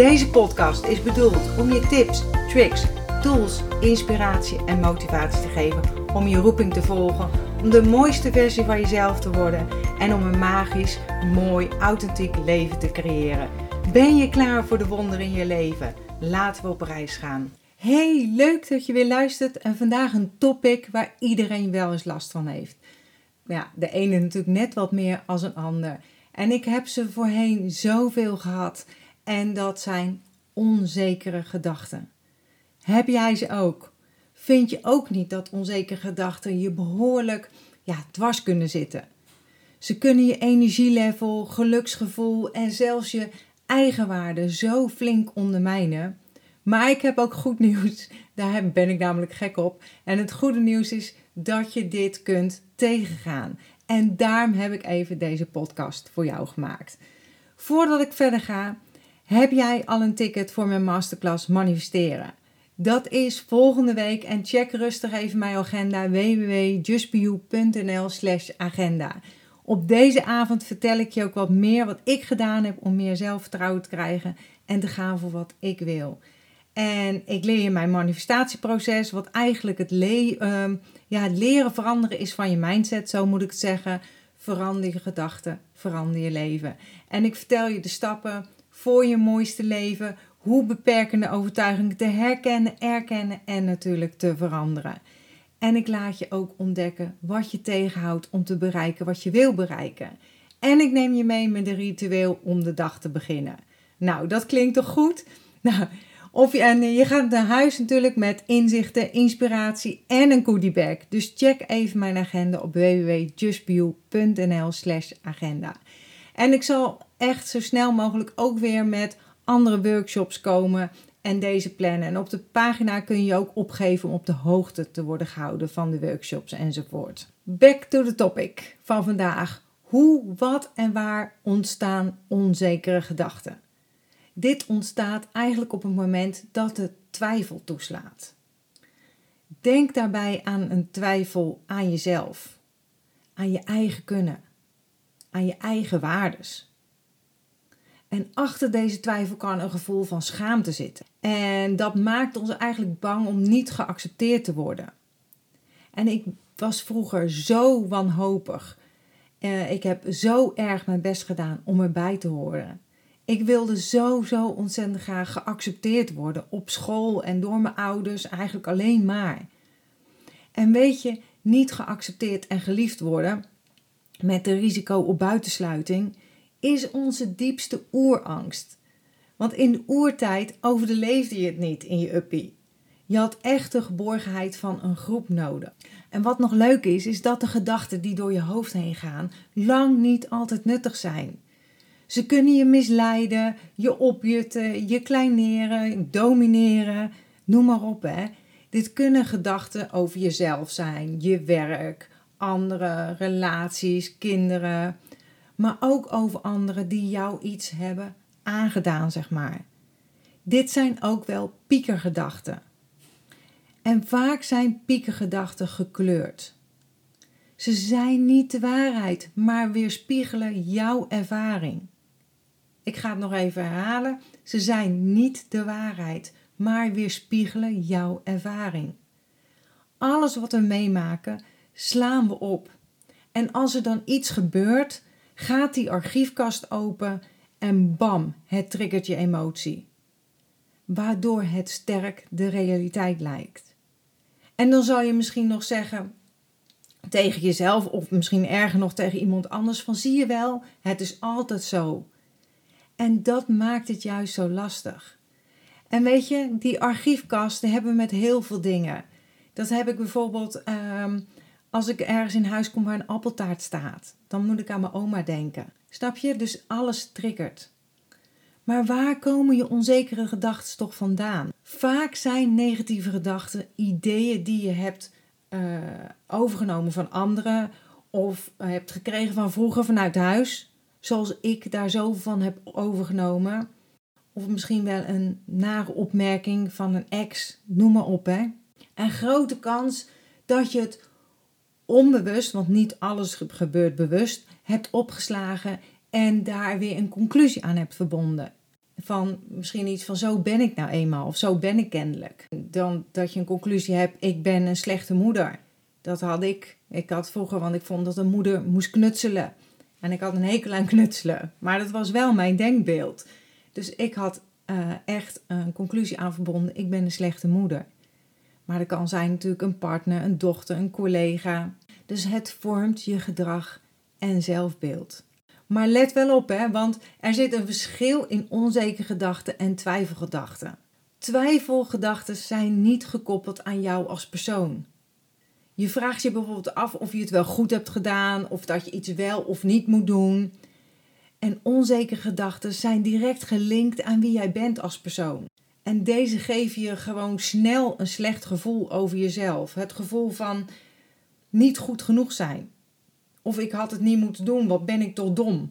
Deze podcast is bedoeld om je tips, tricks, tools, inspiratie en motivatie te geven om je roeping te volgen, om de mooiste versie van jezelf te worden en om een magisch, mooi, authentiek leven te creëren. Ben je klaar voor de wonderen in je leven? Laten we op reis gaan. Hey, leuk dat je weer luistert en vandaag een topic waar iedereen wel eens last van heeft. Ja, de ene natuurlijk net wat meer als een ander. En ik heb ze voorheen zoveel gehad. En dat zijn onzekere gedachten. Heb jij ze ook? Vind je ook niet dat onzekere gedachten je behoorlijk ja, dwars kunnen zitten? Ze kunnen je energielevel, geluksgevoel en zelfs je eigenwaarde zo flink ondermijnen. Maar ik heb ook goed nieuws. Daar ben ik namelijk gek op. En het goede nieuws is dat je dit kunt tegengaan. En daarom heb ik even deze podcast voor jou gemaakt. Voordat ik verder ga, heb jij al een ticket voor mijn masterclass manifesteren? Dat is volgende week en check rustig even mijn agenda www.justbeyou.nl slash agenda. Op deze avond vertel ik je ook wat meer wat ik gedaan heb om meer zelfvertrouwen te krijgen en te gaan voor wat ik wil. En ik leer je mijn manifestatieproces, wat eigenlijk het, ehm, ja, het leren veranderen is van je mindset, zo moet ik het zeggen. Verander je gedachten, verander je leven. En ik vertel je de stappen voor je mooiste leven, hoe beperkende overtuigingen te herkennen, erkennen en natuurlijk te veranderen. En ik laat je ook ontdekken wat je tegenhoudt om te bereiken wat je wil bereiken. En ik neem je mee met een ritueel om de dag te beginnen. Nou, dat klinkt toch goed? Nou, of je, en je gaat naar huis natuurlijk met inzichten, inspiratie en een goodiebag. Dus check even mijn agenda op www.justbio.nl slash agenda. En ik zal echt zo snel mogelijk ook weer met andere workshops komen en deze plannen. En op de pagina kun je ook opgeven om op de hoogte te worden gehouden van de workshops enzovoort. Back to the topic van vandaag. Hoe, wat en waar ontstaan onzekere gedachten? Dit ontstaat eigenlijk op het moment dat de twijfel toeslaat. Denk daarbij aan een twijfel aan jezelf, aan je eigen kunnen, aan je eigen waardes. En achter deze twijfel kan een gevoel van schaamte zitten. En dat maakt ons eigenlijk bang om niet geaccepteerd te worden. En ik was vroeger zo wanhopig. Uh, ik heb zo erg mijn best gedaan om erbij te horen. Ik wilde zo, zo ontzettend graag geaccepteerd worden op school en door mijn ouders, eigenlijk alleen maar. En weet je, niet geaccepteerd en geliefd worden met de risico op buitensluiting is onze diepste oerangst. Want in de oertijd overleefde je het niet in je uppie. Je had echt de geborgenheid van een groep nodig. En wat nog leuk is, is dat de gedachten die door je hoofd heen gaan, lang niet altijd nuttig zijn. Ze kunnen je misleiden, je opjutten, je kleineren, domineren, noem maar op. Hè. Dit kunnen gedachten over jezelf zijn, je werk, anderen, relaties, kinderen, maar ook over anderen die jou iets hebben aangedaan, zeg maar. Dit zijn ook wel piekergedachten. En vaak zijn piekergedachten gekleurd. Ze zijn niet de waarheid, maar weerspiegelen jouw ervaring. Ik ga het nog even herhalen. Ze zijn niet de waarheid, maar weerspiegelen jouw ervaring. Alles wat we meemaken, slaan we op. En als er dan iets gebeurt, gaat die archiefkast open en bam, het triggert je emotie. Waardoor het sterk de realiteit lijkt. En dan zal je misschien nog zeggen tegen jezelf, of misschien erger nog tegen iemand anders: van zie je wel, het is altijd zo. En dat maakt het juist zo lastig. En weet je, die archiefkasten hebben we met heel veel dingen. Dat heb ik bijvoorbeeld um, als ik ergens in huis kom waar een appeltaart staat. Dan moet ik aan mijn oma denken. Snap je? Dus alles triggert. Maar waar komen je onzekere gedachten toch vandaan? Vaak zijn negatieve gedachten ideeën die je hebt uh, overgenomen van anderen of hebt gekregen van vroeger vanuit huis, zoals ik daar zo van heb overgenomen. Of misschien wel een nare opmerking van een ex, noem maar op. Hè. En grote kans dat je het onbewust, want niet alles gebeurt bewust, hebt opgeslagen en daar weer een conclusie aan hebt verbonden. Van misschien iets van zo ben ik nou eenmaal of zo ben ik kennelijk. Dan dat je een conclusie hebt, ik ben een slechte moeder. Dat had ik. Ik had vroeger, want ik vond dat een moeder moest knutselen. En ik had een hekel aan knutselen. Maar dat was wel mijn denkbeeld. Dus ik had uh, echt een conclusie aan verbonden. Ik ben een slechte moeder. Maar dat kan zijn natuurlijk een partner, een dochter, een collega. Dus het vormt je gedrag en zelfbeeld. Maar let wel op, hè, want er zit een verschil in onzekere gedachten en twijfelgedachten. Twijfelgedachten zijn niet gekoppeld aan jou als persoon. Je vraagt je bijvoorbeeld af of je het wel goed hebt gedaan, of dat je iets wel of niet moet doen. En onzekere gedachten zijn direct gelinkt aan wie jij bent als persoon. En deze geven je gewoon snel een slecht gevoel over jezelf. Het gevoel van niet goed genoeg zijn. Of ik had het niet moeten doen, wat ben ik toch dom?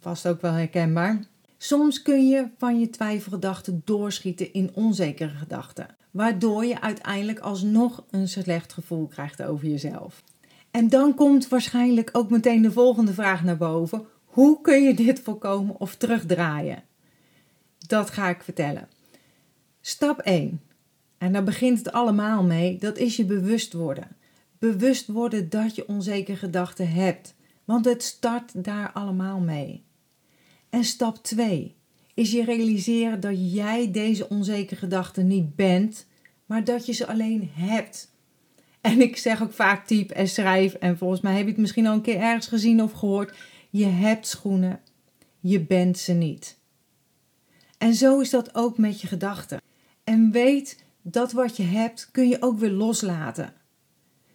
Vast ook wel herkenbaar. Soms kun je van je twijfelgedachten doorschieten in onzekere gedachten, waardoor je uiteindelijk alsnog een slecht gevoel krijgt over jezelf. En dan komt waarschijnlijk ook meteen de volgende vraag naar boven: hoe kun je dit voorkomen of terugdraaien? Dat ga ik vertellen. Stap 1. En daar begint het allemaal mee. Dat is je bewust worden. Bewust worden dat je onzekere gedachten hebt. Want het start daar allemaal mee. En stap 2 is je realiseren dat jij deze onzekere gedachten niet bent, maar dat je ze alleen hebt. En ik zeg ook vaak typ en schrijf, en volgens mij heb je het misschien al een keer ergens gezien of gehoord. Je hebt schoenen, je bent ze niet. En zo is dat ook met je gedachten. En weet dat wat je hebt kun je ook weer loslaten.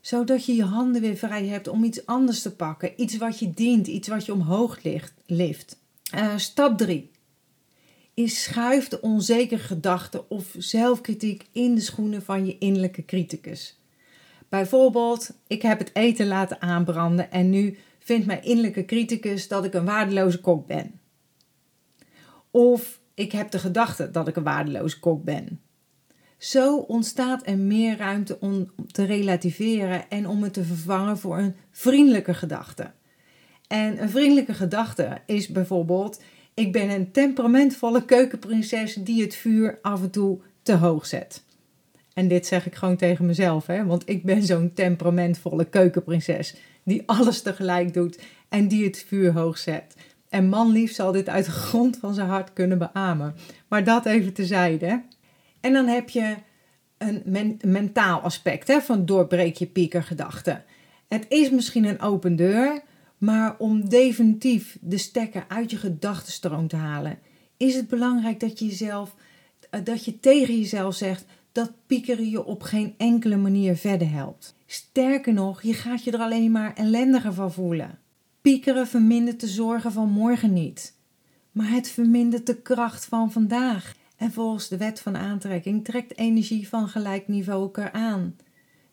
Zodat je je handen weer vrij hebt om iets anders te pakken. Iets wat je dient, iets wat je omhoog ligt, lift. Uh, stap 3 is schuif de onzekere gedachten of zelfkritiek in de schoenen van je innerlijke criticus. Bijvoorbeeld, ik heb het eten laten aanbranden en nu vindt mijn innerlijke criticus dat ik een waardeloze kok ben. Of ik heb de gedachte dat ik een waardeloze kok ben. Zo ontstaat er meer ruimte om te relativeren en om het te vervangen voor een vriendelijke gedachte. En een vriendelijke gedachte is bijvoorbeeld: ik ben een temperamentvolle keukenprinses die het vuur af en toe te hoog zet. En dit zeg ik gewoon tegen mezelf, hè? want ik ben zo'n temperamentvolle keukenprinses die alles tegelijk doet en die het vuur hoog zet. En manlief zal dit uit de grond van zijn hart kunnen beamen. Maar dat even tezijde. En dan heb je een mentaal aspect hè, van doorbreek je piekergedachten. Het is misschien een open deur, maar om definitief de stekker uit je gedachtenstroom te halen, is het belangrijk dat je jezelf, dat je tegen jezelf zegt dat piekeren je op geen enkele manier verder helpt. Sterker nog, je gaat je er alleen maar ellendiger van voelen. Piekeren vermindert de zorgen van morgen niet, maar het vermindert de kracht van vandaag. En volgens de wet van aantrekking trekt energie van gelijk niveau elkaar aan.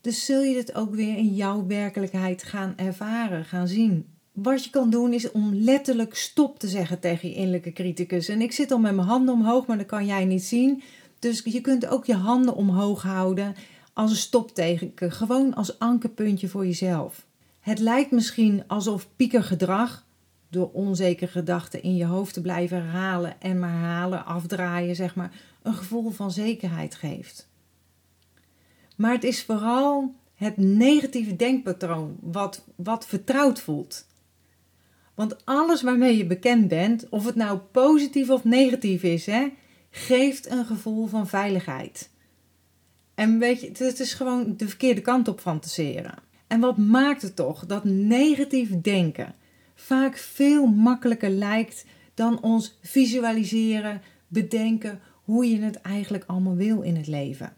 Dus zul je het ook weer in jouw werkelijkheid gaan ervaren, gaan zien. Wat je kan doen is om letterlijk stop te zeggen tegen je innerlijke criticus. En ik zit al met mijn handen omhoog, maar dat kan jij niet zien. Dus je kunt ook je handen omhoog houden als een stopteken, gewoon als ankerpuntje voor jezelf. Het lijkt misschien alsof piekergedrag, door onzekere gedachten in je hoofd te blijven herhalen en maar herhalen, afdraaien, zeg maar, een gevoel van zekerheid geeft. Maar het is vooral het negatieve denkpatroon wat, wat vertrouwd voelt. Want alles waarmee je bekend bent, of het nou positief of negatief is, hè, geeft een gevoel van veiligheid. En weet je, het is gewoon de verkeerde kant op fantaseren. En wat maakt het toch dat negatief denken vaak veel makkelijker lijkt dan ons visualiseren, bedenken hoe je het eigenlijk allemaal wil in het leven.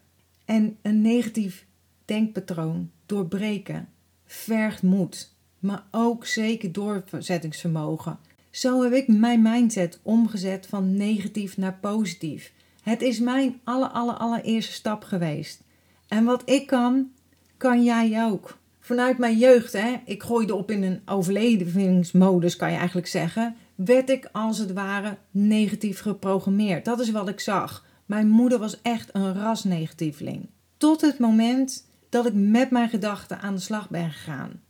En een negatief denkpatroon doorbreken vergt moed, maar ook zeker doorzettingsvermogen. Zo heb ik mijn mindset omgezet van negatief naar positief. Het is mijn aller, aller, allereerste stap geweest. En wat ik kan, kan jij ook. Vanuit mijn jeugd, hè, ik gooide op in een overlevingsmodus, kan je eigenlijk zeggen, werd ik als het ware negatief geprogrammeerd. Dat is wat ik zag. Mijn moeder was echt een rasnegatieveling. Tot het moment dat ik met mijn gedachten aan de slag ben gegaan.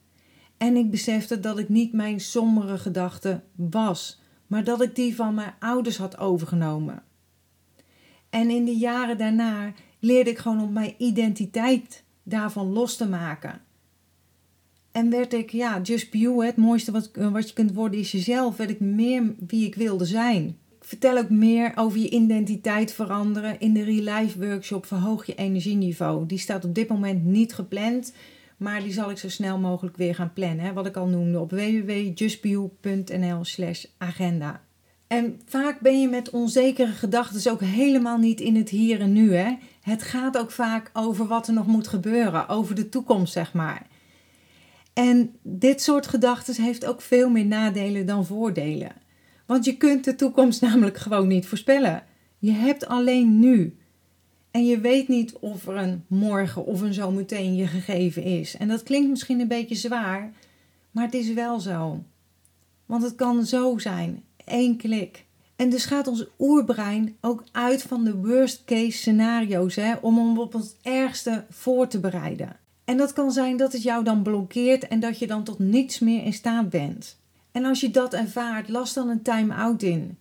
En ik besefte dat ik niet mijn sombere gedachten was, maar dat ik die van mijn ouders had overgenomen. En in de jaren daarna leerde ik gewoon om mijn identiteit daarvan los te maken. En werd ik, ja, just be you, het mooiste wat, wat je kunt worden is jezelf. Werd ik meer wie ik wilde zijn. Ik vertel ook meer over je identiteit veranderen in de Real Life Workshop Verhoog je energieniveau. Die staat op dit moment niet gepland, maar die zal ik zo snel mogelijk weer gaan plannen. Hè, wat ik al noemde op www.justbeyou.nl slash agenda. En vaak ben je met onzekere gedachten ook helemaal niet in het hier en nu. Hè? Het gaat ook vaak over wat er nog moet gebeuren, over de toekomst, zeg maar. En dit soort gedachten heeft ook veel meer nadelen dan voordelen. Want je kunt de toekomst namelijk gewoon niet voorspellen. Je hebt alleen nu. En je weet niet of er een morgen of een zometeen je gegeven is. En dat klinkt misschien een beetje zwaar, maar het is wel zo. Want het kan zo zijn, één klik. En dus gaat ons oerbrein ook uit van de worst case scenario's hè, om hem op het ergste voor te bereiden. En dat kan zijn dat het jou dan blokkeert en dat je dan tot niets meer in staat bent. En als je dat ervaart, las dan een time-out in.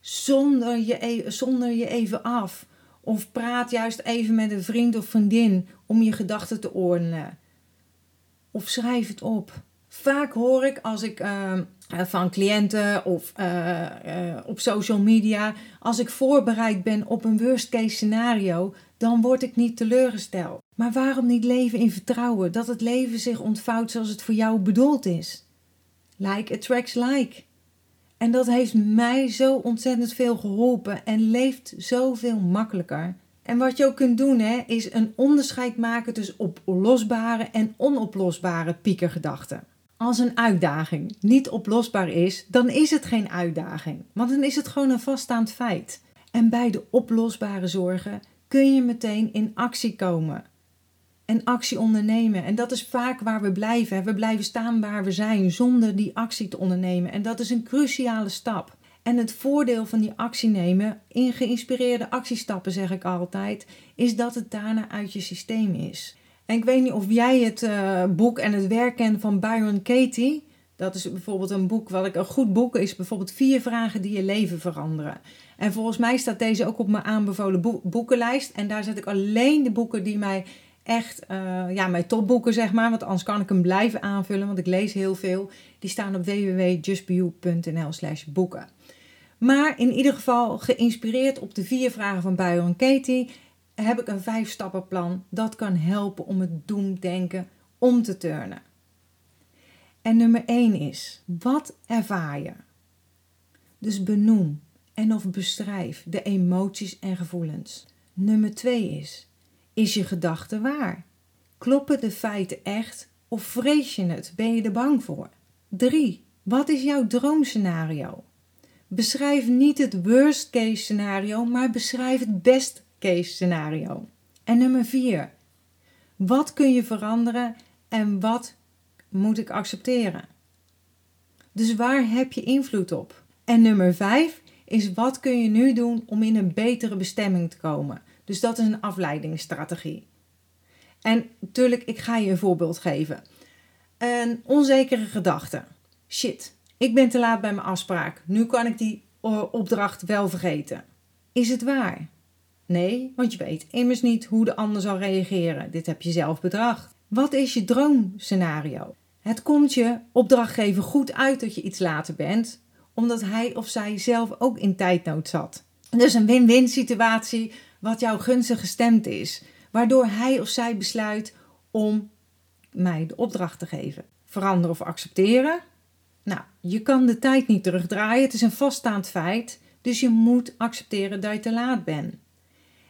Zonder je, e-, zonder je even af. Of praat juist even met een vriend of vriendin om je gedachten te ordenen. Of schrijf het op. Vaak hoor ik als ik ehm, eh, van cliënten of eh, eh, op social media, als ik voorbereid ben op een worst case scenario, dan word ik niet teleurgesteld. Maar waarom niet leven in vertrouwen dat het leven zich ontvouwt zoals het voor jou bedoeld is? Like attracts like. En dat heeft mij zo ontzettend veel geholpen en leeft zoveel makkelijker. En wat je ook kunt doen, hè, is een onderscheid maken tussen oplosbare en onoplosbare piekergedachten. Als een uitdaging niet oplosbaar is, dan is het geen uitdaging, want dan is het gewoon een vaststaand feit. En bij de oplosbare zorgen kun je meteen in actie komen en actie ondernemen. En dat is vaak waar we blijven. We blijven staan waar we zijn zonder die actie te ondernemen. En dat is een cruciale stap. En het voordeel van die actie nemen, in geïnspireerde actiestappen zeg ik altijd, is dat het daarna uit je systeem is. En ik weet niet of jij het uh, boek en het werk kent van Byron Katie. Dat is bijvoorbeeld een boek, wat ik een goed boek is, bijvoorbeeld vier vragen die je leven veranderen. En volgens mij staat deze ook op mijn aanbevolen boekenlijst. En daar zet ik alleen de boeken die mij echt, uh, ja, mijn topboeken zeg maar. Want anders kan ik hem blijven aanvullen, want ik lees heel veel. Die staan op www.justbeyou.nl slash boeken. Maar in ieder geval geïnspireerd op de vier vragen van Byron Katie heb ik een vijf stappenplan dat kan helpen om het doemdenken om te turnen. En nummer 1 is, wat ervaar je? Dus benoem en of beschrijf de emoties en gevoelens. Nummer 2 is, is je gedachte waar? Kloppen de feiten echt of vrees je het? Ben je er bang voor? 3. Wat is jouw droomscenario? Beschrijf niet het worst case scenario, maar beschrijf het best case scenario. En nummer 4. Wat kun je veranderen en wat moet ik accepteren? Dus waar heb je invloed op? En nummer 5 is wat kun je nu doen om in een betere bestemming te komen? Dus dat is een afleidingsstrategie. En natuurlijk, ik ga je een voorbeeld geven. Een onzekere gedachte. Shit, ik ben te laat bij mijn afspraak. Nu kan ik die eh, opdracht wel vergeten. Is het waar? Nee, want je weet immers niet hoe de ander zal reageren. Dit heb je zelf bedacht. Wat is je droomscenario? Het komt je opdrachtgever goed uit dat je iets later bent, omdat hij of zij zelf ook in tijdnood zat. Dus een win-win situatie wat jouw gunstig gestemd is, waardoor hij of zij besluit om mij de opdracht te geven. Veranderen of accepteren? Nou, je kan de tijd niet terugdraaien, het is een vaststaand feit, dus je moet accepteren dat je te laat bent.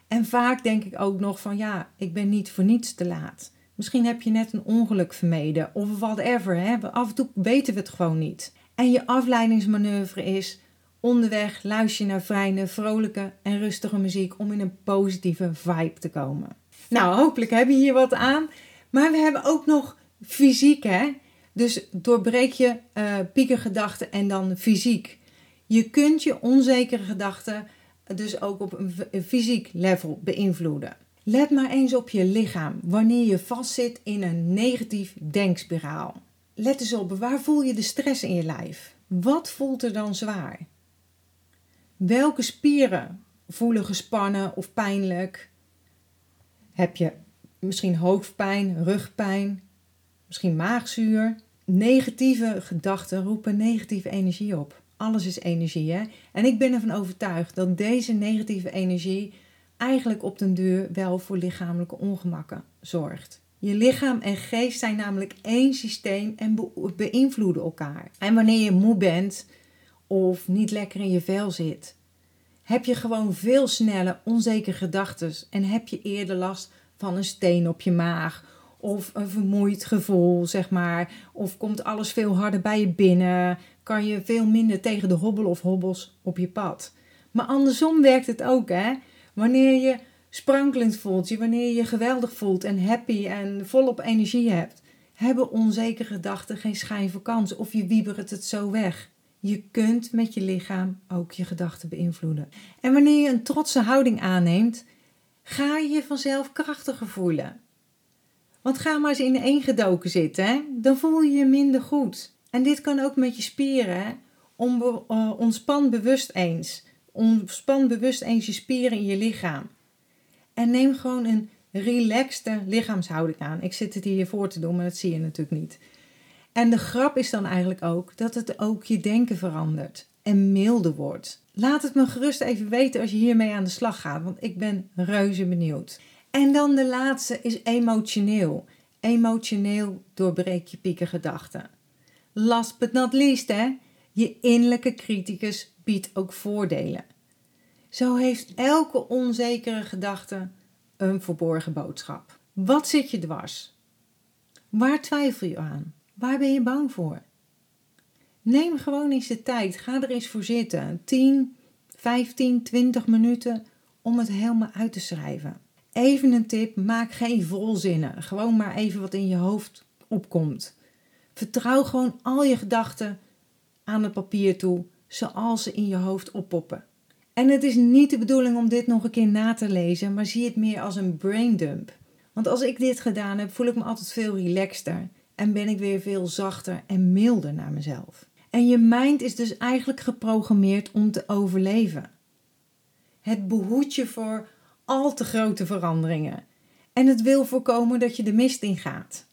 En vaak denk ik ook nog van ja, ik ben niet voor niets te laat. Misschien heb je net een ongeluk vermeden of whatever. Hè? Af en toe weten we het gewoon niet. En je afleidingsmanoeuvre is onderweg luister je naar fijne, vrolijke en rustige muziek om in een positieve vibe te komen. Nou, hopelijk heb je hier wat aan. Maar we hebben ook nog fysiek, hè? Dus doorbreek je uh, piekergedachten en dan fysiek. Je kunt je onzekere gedachten dus ook op een fysiek level beïnvloeden. Let maar eens op je lichaam wanneer je vastzit in een negatief denkspiraal. Let eens op, waar voel je de stress in je lijf? Wat voelt er dan zwaar? Welke spieren voelen gespannen of pijnlijk? Heb je misschien hoofdpijn, rugpijn, misschien maagzuur? Negatieve gedachten roepen negatieve energie op. Alles is energie, hè? En ik ben ervan overtuigd dat deze negatieve energie eigenlijk op den duur wel voor lichamelijke ongemakken zorgt. Je lichaam en geest zijn namelijk één systeem en beïnvloeden elkaar. En wanneer je moe bent of niet lekker in je vel zit, heb je gewoon veel sneller onzekere gedachten en heb je eerder last van een steen op je maag of een vermoeid gevoel, zeg maar, of komt alles veel harder bij je binnen, kan je veel minder tegen de hobbel of hobbels op je pad. Maar andersom werkt het ook, hè? Wanneer je sprankelend voelt, je, wanneer je je geweldig voelt en happy en volop energie hebt, hebben onzekere gedachten geen schijn van kans of je wiebert het zo weg. Je kunt met je lichaam ook je gedachten beïnvloeden. En wanneer je een trotse houding aanneemt, ga je je vanzelf krachtiger voelen. Want ga maar eens in één gedoken zitten, hè? dan voel je je minder goed. En dit kan ook met je spieren. Uh, ontspan bewust eens. Ontspan bewust eens je spieren in je lichaam. En neem gewoon een relaxte lichaamshouding aan. Ik zit het hier voor te doen, maar dat zie je natuurlijk niet. En de grap is dan eigenlijk ook dat het ook je denken verandert en milder wordt. Laat het me gerust even weten als je hiermee aan de slag gaat, want ik ben reuze benieuwd. En dan de laatste is emotioneel. Emotioneel doorbreek je piekergedachten. Last but not least, hè? Je innerlijke criticus biedt ook voordelen. Zo heeft elke onzekere gedachte een verborgen boodschap. Wat zit je dwars? Waar twijfel je aan? Waar ben je bang voor? Neem gewoon eens de tijd. Ga er eens voor zitten. 10, 15, 20 minuten om het helemaal uit te schrijven. Even een tip: maak geen volzinnen. Gewoon maar even wat in je hoofd opkomt. Vertrouw gewoon al je gedachten aan het papier toe, zoals ze in je hoofd oppoppen. En het is niet de bedoeling om dit nog een keer na te lezen, maar zie het meer als een braindump. Want als ik dit gedaan heb, voel ik me altijd veel relaxter en ben ik weer veel zachter en milder naar mezelf. En je mind is dus eigenlijk geprogrammeerd om te overleven. Het behoedt je voor al te grote veranderingen. En het wil voorkomen dat je de mist ingaat.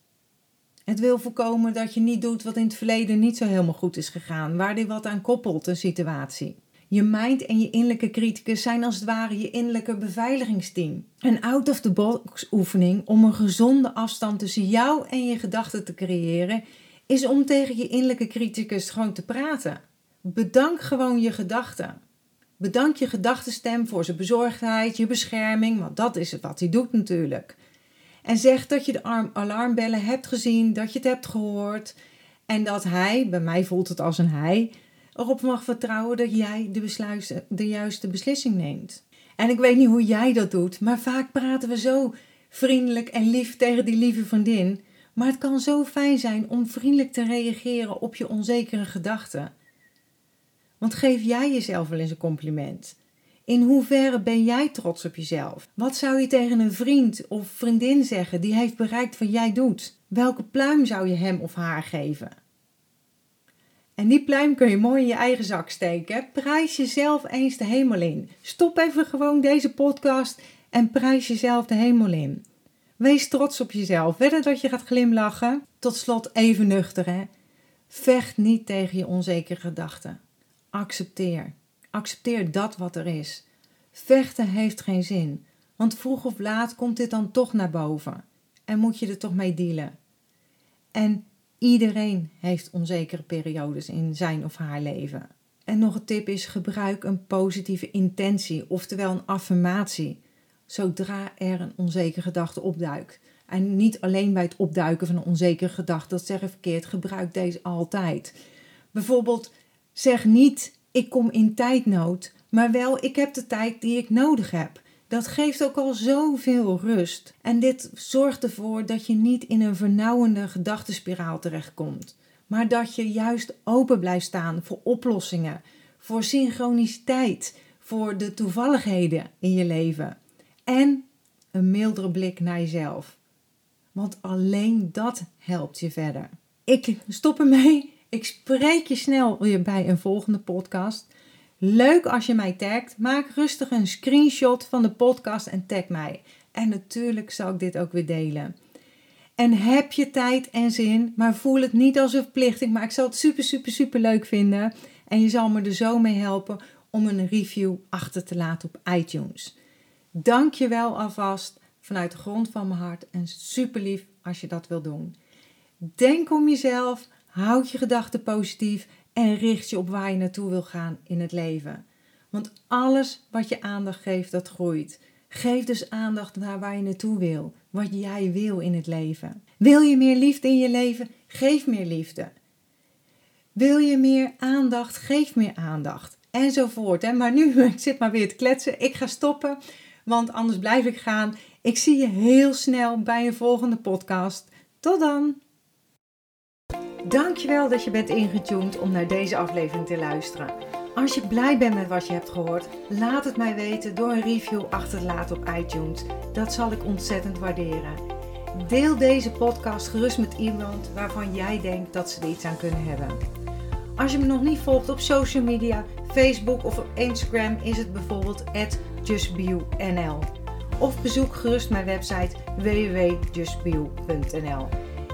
Het wil voorkomen dat je niet doet wat in het verleden niet zo helemaal goed is gegaan, waar die wat aan koppelt, een situatie. Je mind en je innerlijke criticus zijn als het ware je innerlijke beveiligingsteam. Een out-of-the-box oefening om een gezonde afstand tussen jou en je gedachten te creëren, is om tegen je innerlijke criticus gewoon te praten. Bedank gewoon je gedachten. Bedank je gedachtenstem voor zijn bezorgdheid, je bescherming, want dat is het wat hij doet natuurlijk. En zeg dat je de alarmbellen hebt gezien, dat je het hebt gehoord en dat hij, bij mij voelt het als een hij, erop mag vertrouwen dat jij de, juiste beslissing neemt. En ik weet niet hoe jij dat doet, maar vaak praten we zo vriendelijk en lief tegen die lieve vriendin. Maar het kan zo fijn zijn om vriendelijk te reageren op je onzekere gedachten. Want geef jij jezelf wel eens een compliment? In hoeverre ben jij trots op jezelf? Wat zou je tegen een vriend of vriendin zeggen die heeft bereikt wat jij doet? Welke pluim zou je hem of haar geven? En die pluim kun je mooi in je eigen zak steken. Prijs jezelf eens de hemel in. Stop even gewoon deze podcast en prijs jezelf de hemel in. Wees trots op jezelf. Verder dat je gaat glimlachen. Tot slot even nuchter hè. Vecht niet tegen je onzekere gedachten. Accepteer. Accepteer dat wat er is. Vechten heeft geen zin, want vroeg of laat komt dit dan toch naar boven en moet je er toch mee dealen. En iedereen heeft onzekere periodes in zijn of haar leven. En nog een tip is: gebruik een positieve intentie, oftewel een affirmatie, zodra er een onzekere gedachte opduikt. En niet alleen bij het opduiken van een onzekere gedachte, dat zeg ik verkeerd, gebruik deze altijd. Bijvoorbeeld, zeg niet ik kom in tijdnood, maar wel ik heb de tijd die ik nodig heb. Dat geeft ook al zoveel rust. En dit zorgt ervoor dat je niet in een vernauwende gedachtenspiraal terechtkomt, maar dat je juist open blijft staan voor oplossingen, voor synchroniciteit, voor de toevalligheden in je leven. En een mildere blik naar jezelf. Want alleen dat helpt je verder. Ik stop ermee. Ik spreek je snel weer bij een volgende podcast. Leuk als je mij tagt. Maak rustig een screenshot van de podcast en tag mij. En natuurlijk zal ik dit ook weer delen. En heb je tijd en zin, maar voel het niet als een verplichting. Maar ik zal het super, super, super leuk vinden. En je zal me er zo mee helpen om een review achter te laten op iTunes. Dank je wel alvast vanuit de grond van mijn hart en super lief als je dat wil doen. Denk om jezelf, houd je gedachten positief en richt je op waar je naartoe wil gaan in het leven. Want alles wat je aandacht geeft, dat groeit. Geef dus aandacht naar waar je naartoe wil, wat jij wil in het leven. Wil je meer liefde in je leven? Geef meer liefde. Wil je meer aandacht? Geef meer aandacht. Enzovoort. Maar nu, ik zit maar weer te kletsen. Ik ga stoppen, want anders blijf ik gaan. Ik zie je heel snel bij een volgende podcast. Tot dan! Dankjewel dat je bent ingetuned om naar deze aflevering te luisteren. Als je blij bent met wat je hebt gehoord, laat het mij weten door een review achter te laten op iTunes. Dat zal ik ontzettend waarderen. Deel deze podcast gerust met iemand waarvan jij denkt dat ze er iets aan kunnen hebben. Als je me nog niet volgt op social media, Facebook of op Instagram, is het bijvoorbeeld justbio.nl. Of bezoek gerust mijn website www.justbio.nl.